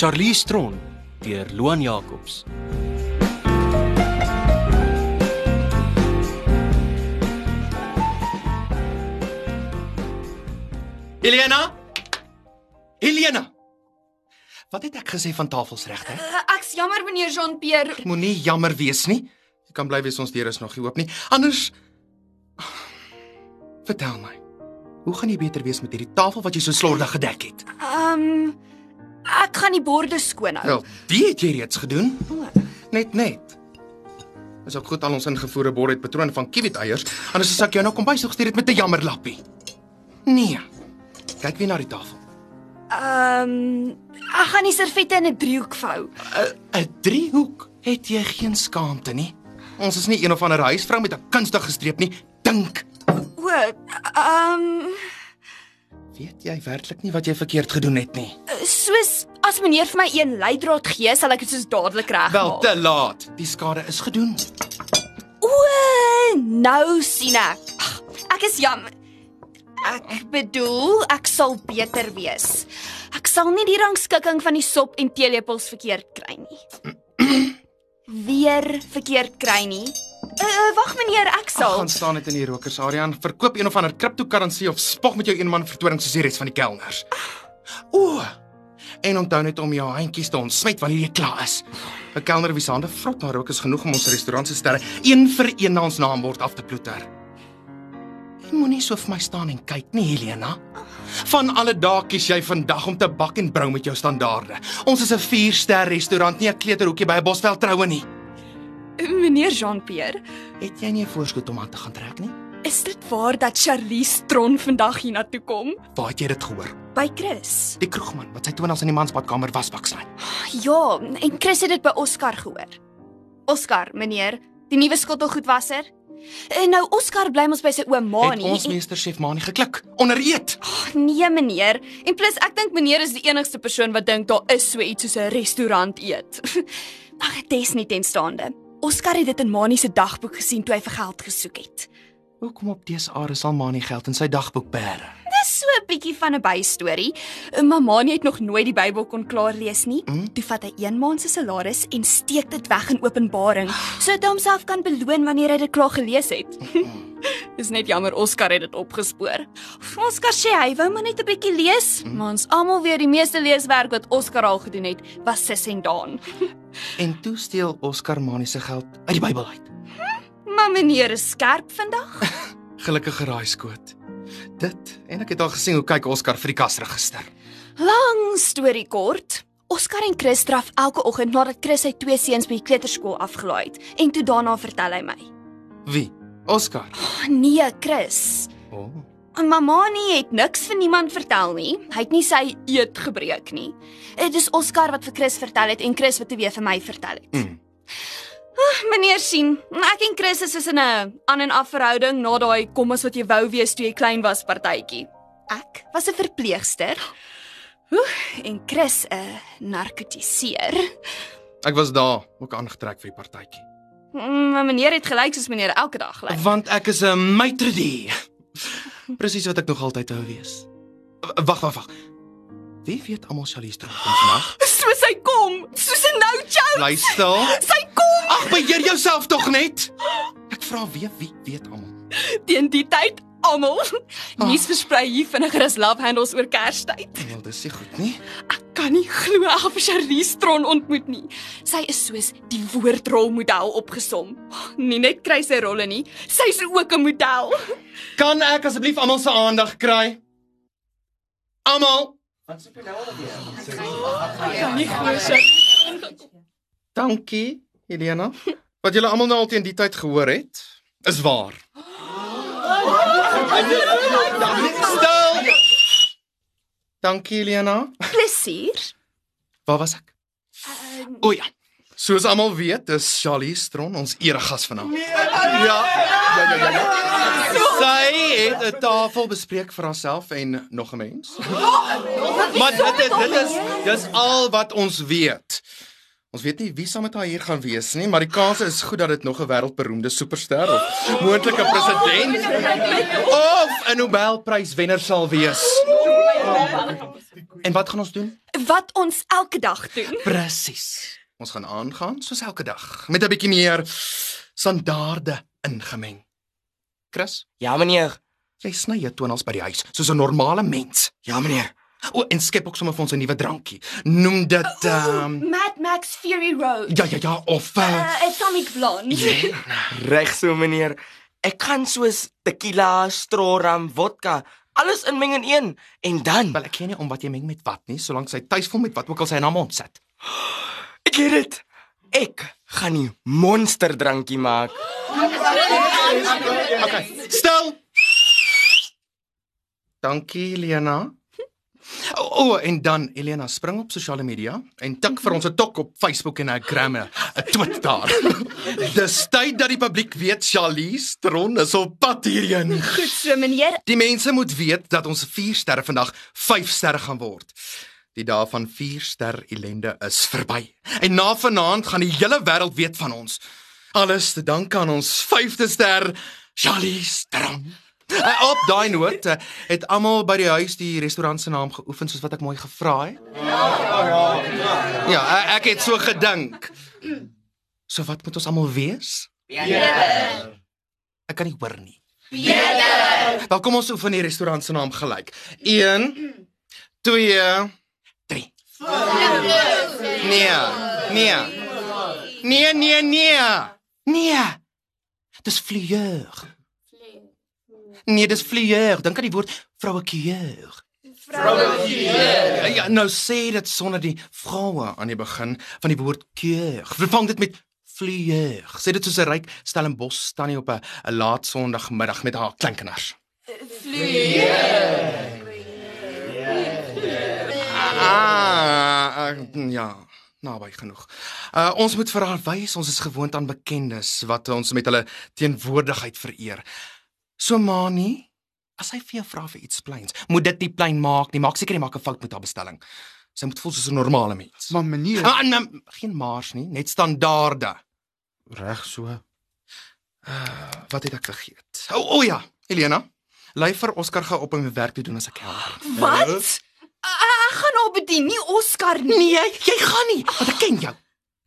Charlie Stron deur Loan Jacobs. Helena? Helena. Wat het ek gesê van tafels regte? Uh, ek's jammer meneer Jean-Pierre. Moenie jammer wees nie. Jy kan bly wees ons deur is nog nie oop nie. Anders Vertel my. Hoe gaan jy beter wees met hierdie tafel wat jy so slordig gedek het? Ehm um, ek gaan die borde skoon hou. Wel, dit het jy reeds gedoen. Net net. As ook goed al ons ingevoerde bord het patrone van kiwit eiers, anders as ek jou nou kom bysig gestuur het met 'n jammerlappie. Nee. Kyk weer na die tafel. Ehm um, ek gaan die servette in 'n driehoek vou. 'n 'n driehoek. Het jy geen skaamte nie? Ons is nie een of ander huisvrou met 'n kunstige streep nie. Dink. O, ehm um, Weet jy werklik nie wat jy verkeerd gedoen het nie? soos as meneer vir my een leidraad gee, sal ek dit soos dadelik regmaak. Wel te laat. Die skade is gedoen. O, nou sien ek. Ek is jammer. Ek bedoel, ek sal beter wees. Ek sal nie die rangskikking van die sop en teelepels verkeerd kry nie. Weer verkeerd kry nie. Uh, wag meneer, ek Ag, sal. gaan staan net in die rokersarea en verkoop een of ander kriptokurrensie of spog met jou eenman vertoning soos die res van die kelners. O. En onthou net om jou handjies te ontsmet wanneer jy klaar is. 'n Kelner wie se hande vrot na rook is genoeg om ons restaurant se sterre een vir een na ons naambord af te ploeter. Jy moenie so vir my staan en kyk nie, Helena. Van alle dae kies jy vandag om te bak en brou met jou standaarde. Ons is 'n 4-ster restaurant, nie 'n kleuterhoekie by 'n bosveld troue nie. Meneer Jean-Pierre, Het jy nie 'n voorskot om aan te gaan trek nie? is dit waar dat Charlize Stron vandag hiernatoe kom? Waar het jy dit gehoor? By Chris. Die kroegman wat sy tonas in die mansbadkamer wasbak sny. Ja, en Chris het dit by Oscar gehoor. Oscar, meneer, die nuwe skottelgoedwasser. En nou Oscar bly mos by sy oom Het Mani. ons meester chef Mani geklik onder eet. Ag, nee meneer. En plus ek dink meneer is die enigste persoon wat dink daar is so iets soos 'n restaurant eet. Ag, dis nie tenstaande. Oscar het dit in Mani se dagboek gesien toe hy vir geld gesoek het. Hoekom op dese are sal Mani geld in sy dagboek bære? Dis so 'n bietjie van 'n bystorie. Maar Mani het nog nooit die Bybel kon klaar lees nie. Mm. Toe vat hy een maand se salaris en steek dit weg in Openbaring, sodat hy homself kan beloon wanneer hy dit klaar gelees het. Dis net jammer Oscar het dit opgespoor. Oscar sê hy wou maar net 'n bietjie lees, Mm. maar ons almal weet die meeste leeswerk wat Oscar al gedoen het, was Sis en Daan. En toe steel Oscar Mani se geld uit die Bybel uit. Maar meneer is skerp vandag. Gelukkige raaiskoot. Dit en ek het al gesien hoe kyk Oscar vir die kasregister. Lang storie kort. Oscar en Chris draf elke oggend nadat Chris sy twee seuns by die kleuterskool afgelaai het en toe daarna vertel hy my. Wie? Oscar. Oh, nee, Chris. O. Oh. Mamma nie het niks vir niemand vertel nie. Hy het nie sy eed gebreek nie. Dit is Oscar wat vir Chris vertel het en Chris wat te weer vir my vertel het. Mm. Meneer sien, ek en Chris is in 'n aan en af verhouding na daai kom as wat jy wou wees toe jy klein was partytjie. Ek was 'n verpleegster. Oeh, en Chris 'n narkotiseer. Ek was daar ook aangetrek vir die partytjie. Mm, Maar meneer het gelyk soos meneer elke dag lyk. Want ek is 'n maitredie. Presies wat ek nog altyd wou wees. Wag, wag, wag. Wie weet almal Charlize terug kom vandag? Soos hy kom, soos 'n nou jou. Bly stil. Sy Ag, beheer jouself tog net. Ek vra wie wie weet almal. teen die tyd almal. Nuus versprei hier vinniger as love handles oor Kerstyd. Wel, dis nie goed nie. Ek kan nie glo ek het vir Charlize Stron ontmoet nie. Sy is soos die woordrolmodel opgesom. Nie net kry sy rolle nie, sy's ook 'n model. Kan ek asseblief almal se aandag kry? Almal. Kan nie glo sy. Dankie, Helena. Wat julle almal nou al teen die tyd gehoor het, is waar. Stil. Dankie, Helena. Plesier. Waar was ek? O ja. Soos almal weet, is Charlize Stron ons eregas vanaand. Ja. Ja, ja, ja. ja. Sy het 'n tafel bespreek vir haarself en nog 'n mens. Maar dit is dit is dis al wat ons weet. Ons weet nie wie saam met haar hier gaan wees nie, maar die kans is goed dat dit nog 'n wêreldberoemde superster of moontlike president of 'n Nobelpryswenner sal wees. En wat gaan ons doen? Wat ons elke dag doen. Presies. Ons gaan aangaan soos elke dag met 'n bietjie meer standaarde ingemeng. Chris, Ja, meneer. jy sny jou tonals by die huis soos 'n normale mens. Ja, meneer. O, en skep ook sommer vir ons 'n nuwe drankie. Noem dit ehm um, Mad Max Fury Road. ja ja ja of uh, Uh, Atomic Blonde. Reg so, meneer. Ek kan soos tequila, stroram, vodka, alles inmeng in een en dan wel ek ken nie om wat jy meng met wat nie, solank sy tuis voel met wat ook al sy in haar mond sit. Ek het dit. Ek gaan die monsterdrankie maak. Okay, stil. Dankie, Elena. O, oh, en dan Elena spring op sosiale media en tik vir ons 'n tok op Facebook en 'n Gram, 'n Twitter. Dis tyd dat die publiek weet Charlize Theron is op pad hierheen. Goed so, meneer. Die mense moet weet dat ons 4 sterre vandag 5 sterre gaan word. Die dae van 4 ster ellende is verby. En na vanaand gaan die hele wêreld weet van ons. Alles te danke aan ons 5de ster Charlize Theron. Uh, op daai noot uh, het almal by die huis die restaurant se naam geoefen soos wat ek mooi gevra het. Ja, uh, ek het so gedink. So wat moet ons almal wees? Ek kan nie hoor nie. Wel kom ons oefen die restaurant se naam gelyk. 1 2 3 Nee. Nee. Nee, nee, nee. Nee. Dis vlieër. Nee, dis vlieër. Dink aan die woord vrouekieur. Vrouekieur. Ja, nou sê dit sonder die vroue aan die begin van die woord keur. Vervang dit met vlieër. Sê dit soos 'n ryk Stellenbosch tannie op 'n laat Sondagmiddag met haar kleinkinders. Ah, uh, ja, naby genoeg. Uh ons moet vir haar wys ons is gewoond aan bekendes wat ons met hulle teenwoordigheid vereer. So Mani, as hy vir jou vra vir iets pleins, moet dit nie plein maak nie. Maak seker jy maak 'n fout met haar bestelling. Sy moet voel soos 'n normale mens. Maar meneer, Ah, nee, geen maars nie, net standaarde. reg so. Wat het ek vergeet? O, oh, oh ja, Elena. Lei vir Oscar gou op om my werk te doen as ek help. Wat? Ek gaan hom bedien, nie Oscar nie. Nee, jy gaan nie, want ek ken jou.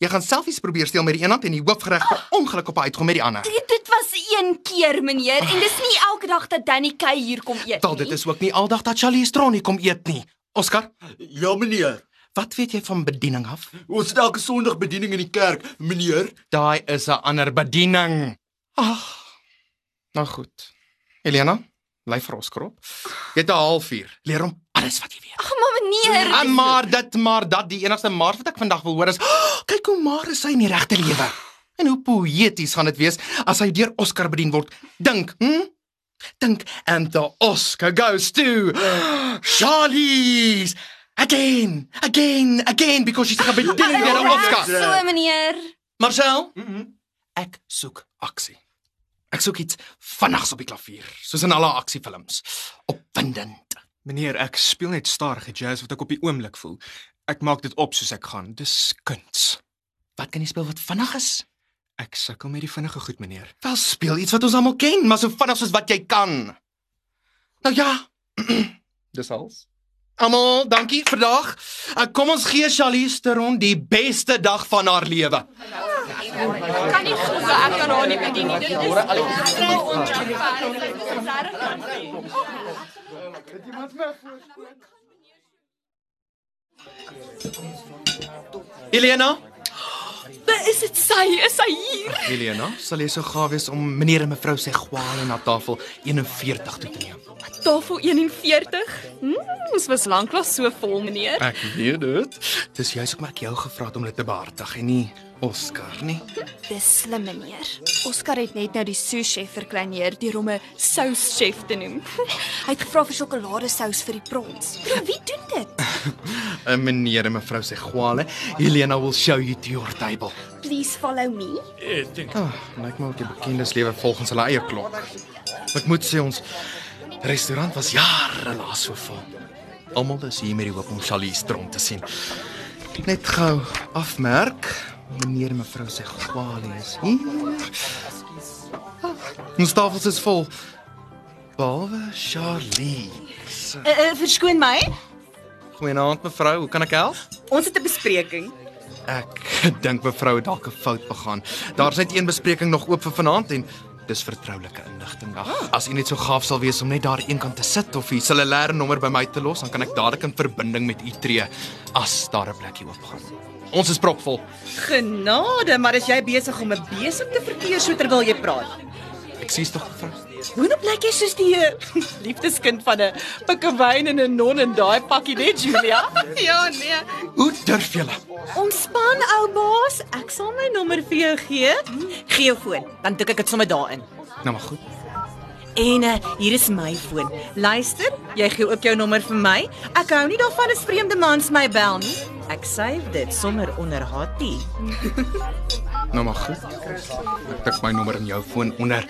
Jy gaan selfies probeer steel met die een hand en die hoofgereg per ongeluk op haar uitkom met die ander. Dit, dit was een keer, meneer, en dis nie elke dag dat Danny Kay hier kom eet Wel, dit is ook nie aldag dat Charlie Stroni kom eet nie. Oscar, Ja meneer. wat weet jy van bediening af? Ons het elke Sondag bediening in die kerk, meneer. Daai is 'n ander bediening. Ag. Nou goed. Elena, lei vir Oscar op. Jy het 'n halfuur. Leer hom alles wat jy weet. Ag, maar meneer. En maar dit maar dat die enigste maar wat ek vandag wil hoor is, oh, kyk hoe maar is hy in die regte lewe. En hoe poëties gaan dit wees as hy deur Oscar bedien word. Dink, hm? Dink and the Oscar goes to Charlize. Again, again, again because she's gaan bedien deur 'n Oscar. So, meneer. Marcel, ek soek aksie. Ek soek iets vinnigs op die klavier, soos in alle aksiefilms. Opwindend. Meneer, ek speel net stadige jazz wat ek op die oomblik voel. Ek maak dit op soos ek gaan. Dis kuns. Wat kan jy speel wat vinnig is? Ek sukkel met die vinnige goed, meneer. Wel speel iets wat ons almal ken, maar so vinnig soos wat jy kan. Nou ja. Dis alles. Almal, dankie vir dag. Kom ons gee Charlize Theron die beste dag van haar lewe. Kan nie glo ek kan haar nie bedien nie. Dit is Elena? Is dit sy? Is sy hier? Elena, sal jy so gaaf wees om meneer en mevrou Segwale na tafel 41 toe te neem? Tafel 41. Hm, ons was lanklaas so vol, meneer. Ek weet dit. Dis juist ook maar ek jou gevra het om dit te behartig en nie Oscar nie. Dis slim, meneer. Oscar het net nou die sous-chef verkleineer deur hom 'n sous-chef te noem. Hy het gevra vir sjokoladesous vir die prons. Ja, wie doen dit? 'n Meneer en mevrou Segwale, Elena will show you to your table. Please follow me. Ah, lyk my ook die bekendes lewe volgens hulle eie klok. Ek moet sê ons restaurant was jare lank so vol. Almal is hier met die hoop om Charlize Theron te sien. Net gou afmerk, meneer en mevrou se gwale is. Ah, Ons tafels is vol. behalwe Charlie. Uh, uh, verskoon my. Goeienaand mevrou, hoe kan ek help? Ons het 'n bespreking. Ek dink mevrou het dalk 'n fout begaan. Daar's net een bespreking nog oop vir vanaand en dis vertroulike inligting. Ag, as u net so gaaf sal wees om net daar eenkant te sit of u cellulaire nommer by my te los, dan kan ek dadelik in verbinding met u tree as daar 'n plekkie oop gaan. Ons is propvol. Genade, maar as jy besig om 'n besem te verkeer so terwyl jy praat. Ek sies tog mevrou. Hoekom blyk jy soos die uh, liefdeskind van 'n pikkewyn en 'n non in daai pakkie net Julia? ja, nee. Hoe durf julle? Ontspan ou baas, ek sal my nommer vir jou gee. Gee jou foon, dan tik ek dit sommer daarin. Nou maar goed. En uh, hier is my foon. Luister, jy gee ook jou nommer vir my. Ek hou nie daarvan as vreemde mans my bel nie. Ek save dit sommer onder HT. Nou maar goed. Ek tik my nommer in jou foon onder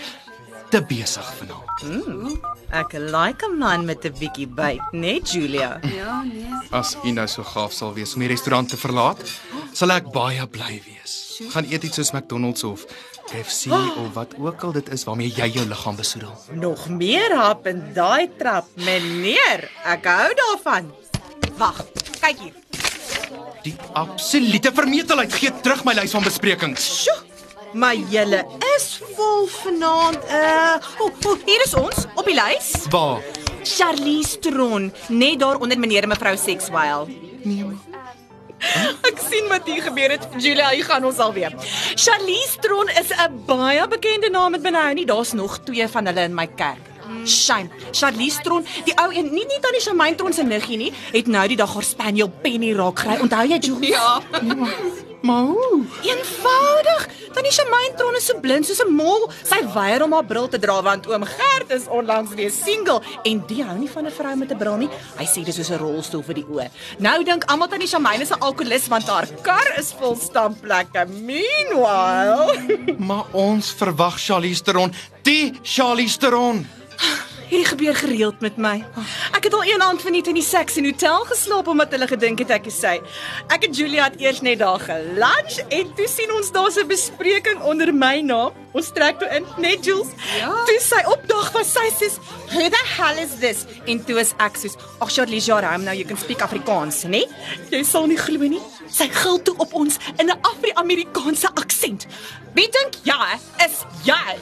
te besig vanaand. Ek like 'n man met 'n bietjie byt, né, Julia? As u nou so gaaf sal wees om die restaurant te verlaat, sal ek baie bly wees. Gaan eet iets soos McDonald's of KFC of wat ook al dit is waarmee jy jou liggaam besoedel. Nog meer hap in daai trap, meneer. Ek hou daarvan. Wag, kyk hier. Die absolute vermetelheid gee terug my lys van besprekings. Sjoe. Maar julle is vol vanaand. Uh, oh, oh, hier is ons op die lys. Waar? Charlize Tron, net daar onder meneer en mevrou Sexwile. Nee. Ek sien wat hier gebeur het. Julia, hier gaan ons alweer. Charlize Tron is 'n baie bekende naam met binne nie. Daar's nog twee van hulle in my kerk. Shame. Charlize Tron, die ou een, nie nie tannie Shamaine Tron se niggie nie, het nou die dag haar spaniel Penny raak gekry. Onthou jy Julia? Ja. Maar hoe? Eenvoudig. Tannie Shamaine Tron is so blind soos 'n mol. Sy weier om haar bril te dra want oom Gert is onlangs weer single en die hou nie van 'n vrou met 'n bril nie. Hy sê dis soos 'n rolstoel vir die oë. Nou dink almal tannie Shamaine is 'n alkolikus want haar kar is vol stamplekke. Meanwhile, Maar ons verwag Charlize Theron, die Charlize Theron. Hierdie gebeur gereeld met my. Ek het al een aand verniet in die seks in hotel geslaap omdat hulle gedink het ek is sy. Ek en Julia het eers net daar gelunch en toe sien ons daar's 'n bespreking onder my naam. Ons trek toe in, net Jules. Ja. Toe sy opdag was sy sê, "Who the hell is this?" En toe is ek soos, "Ag Charlize, ja, raam nou, you can speak Afrikaans, né?" Jy sal nie glo nie. Sy gil toe op ons in 'n Afri-Amerikaanse aksent. Wie dink jy is jy?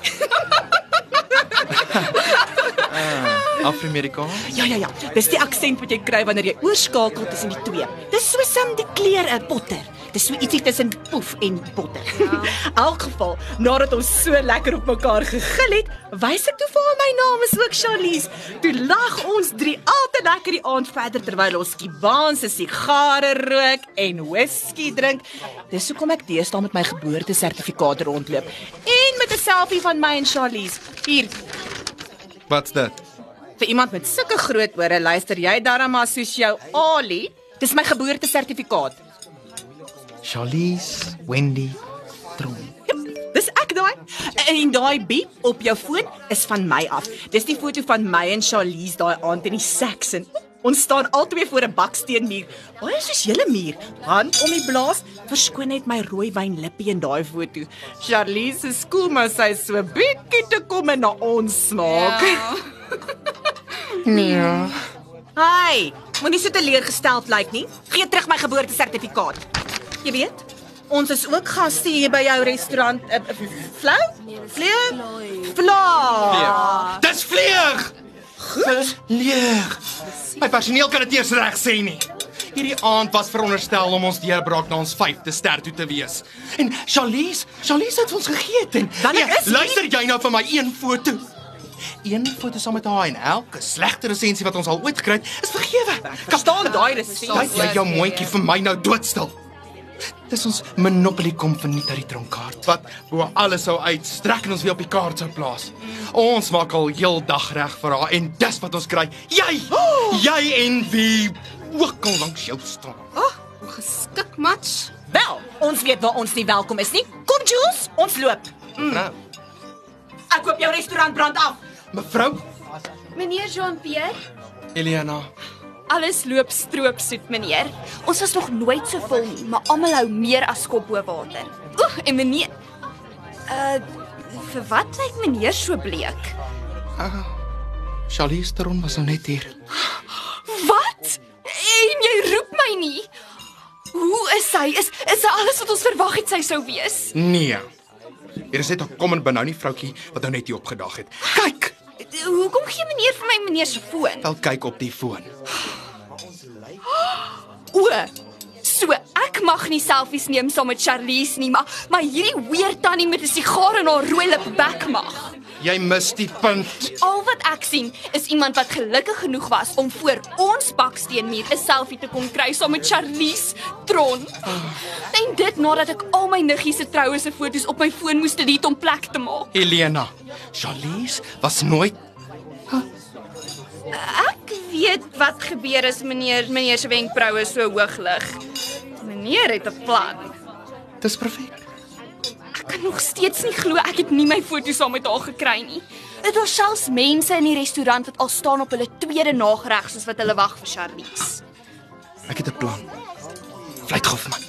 Afro-Amerikaan. Ja ja ja, dis die aksent wat jy kry wanneer jy oorskakel tussen die twee. Dis so sim die kleur 'n botter. Dis so ietsie tussen poef en botter. Ja. Elk geval, nadat ons so lekker op mekaar gegil het, wys ek toe vir haar my naam is ook Charlize. Toe lag ons drie altyd lekker die aand verder terwyl ons Kubaanse sigare rook en whisky drink. Dis hoekom ek deesdae met my geboortesertifikaat rondloop en met 'n selfie van my en Charlize. Hier, Wat's dit? Vir iemand met sulke groot ore, luister jy darm maar soos jou Ali. Dis my geboortesertifikaat. Charlize Wendy Theron. Dis ek daai. En daai beep op jou foon is van my af. Dis die foto van my en Charlize daai aand in die Saxon. Ons staan albei voor 'n baksteenmuur. Baie soos julle muur. Hand om die blaas. Verskoon net my rooi wyn lippie in daai foto. Charlize is cool, maar sy is so bietjie te kom en na ons smaak. Ja. Nee. Hey, moenie so teleurgesteld lyk nie. Gee terug my geboortesertifikaat. Jy weet, ons is ook gaste hier by jou restaurant. Uh, uh, Flou? Vleer? Vla. Dis vleeg. Dis leeg. My personeel kan dit eers reg sê nie. Hierdie aand was veronderstel om ons deurbraak na ons 5de ster toe te wees. En Charlize, Charlize het ons gegeet en Dan ek is nie- luister jy nou vir my een foto. Een foto saam met haar en elke slegte resensie wat ons al ooit gekry het, is vergewe. Verstaan daai resensie. Kyk jy jou mondjie vir my nou doodstil. Dis ons Monopoly kom verniet uit die tronkaart. Wat bo alles sou uitstrek en ons weer op die kaart sou plaas. Ons maak al heel dag reg vir haar en dis wat ons kry. Jy! Jy en wie ook al langs jou staan. Hoe geskik match. Wel, ons weet waar ons nie welkom is nie. Kom Jules, ons loop. Mevrou. Ek koop jou restaurant brand af. Mevrou Meneer Jean-Pierre, Eliana. alles loop stroopsoet, meneer. Ons was nog nooit so vol nie, maar almal hou meer as kop bo water. Oeg, en meneer uh vir wat lyk meneer so bleek? Charlize Theron was nou net hier. Wat? En jy roep my nie. Hoe is sy? Is is sy alles wat ons verwag het sy sou wees? Nee. Hier is net 'n kom en benounie vroutjie wat nou net hier opgedag het. Kyk, Hoekom gee meneer vir my meneer se foon? wel kyk op die foon. O. So, ek mag nie selfies neem saam met Charlize nie, maar maar hierdie weer tannie met 'n sigaar in haar rooi lip bek mag. Jy mis die punt. Al wat ek sien is iemand wat gelukkig genoeg was om voor ons baksteenmuur 'n selfie te kon kry saam met Charlize Tron. En dit nadat ek al my niggie se troue se foto's op my foon moes delete om plek te maak. Helena, Charlize was nooit weet wat gebeur as meneer meneer se wenkbroue so hoog lig. Meneer het 'n plan. Dis perfek. Ek kan nog steeds nie glo ek het nie my foto saam met haar gekry nie. Dit was selfs mense in die restaurant wat al staan op hulle tweede nagereg soos wat hulle wag vir Charlize. Ek het 'n plan. Vlieg gou vir my.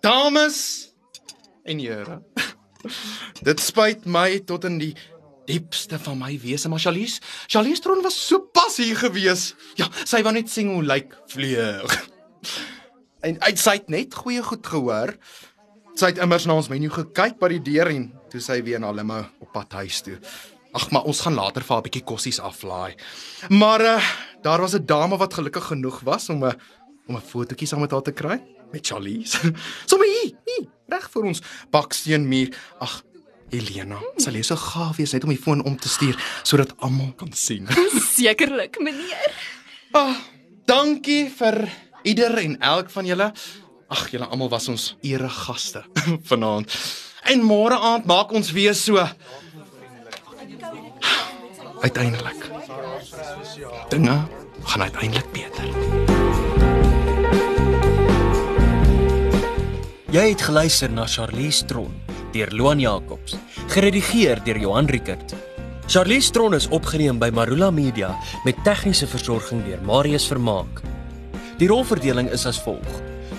Dames en here. Dit spyt my tot in die diepste van my wese, maar Charlize, Charlize Tron was so pas hier gewees. Ja, sy wou net sing hoe lyk vleug. En uit sy het net goeie goed gehoor. Sy het immers na ons menu gekyk by die deur en toe sy weer na Limo op pad huis toe. Ag, maar ons gaan later vir 'n bietjie kossies aflaai. Maar uh, daar was 'n dame wat gelukkig genoeg was om 'n om 'n fotootjie saam met haar te kry met Charlize. Sommige hier, hier, reg vir ons baksteenmuur. Ag, Helena, sal jy so gaaf wees net om die foon om te stuur sodat almal kan sien. Sekerlik, meneer. Ah, dankie vir ieder en elk van julle. Ag, julle almal was ons eregaste vanaand. En môre aand maak ons weer so. Uiteindelik. Dinge gaan uiteindelik beter. Jy het geluister na Charlize Tron deur Loan Jacobs, geredigeer deur Johan Rickert. Charlize Tron is opgeneem by Marula Media met tegniese versorging deur Marius Vermaak. Die rolverdeling is as volg: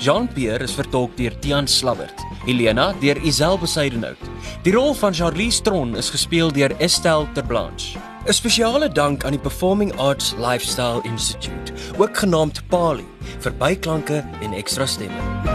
Jean-Pierre is vertolk deur Tian Slabbert, Helena deur Isel Besuidenhout. Die rol van Charlize Tron is gespeel deur Estelle Terblanche. 'n Spesiale dank aan die Performing Arts Lifestyle Institute, ook genaamd PALI, vir byklanke en ekstra stemme.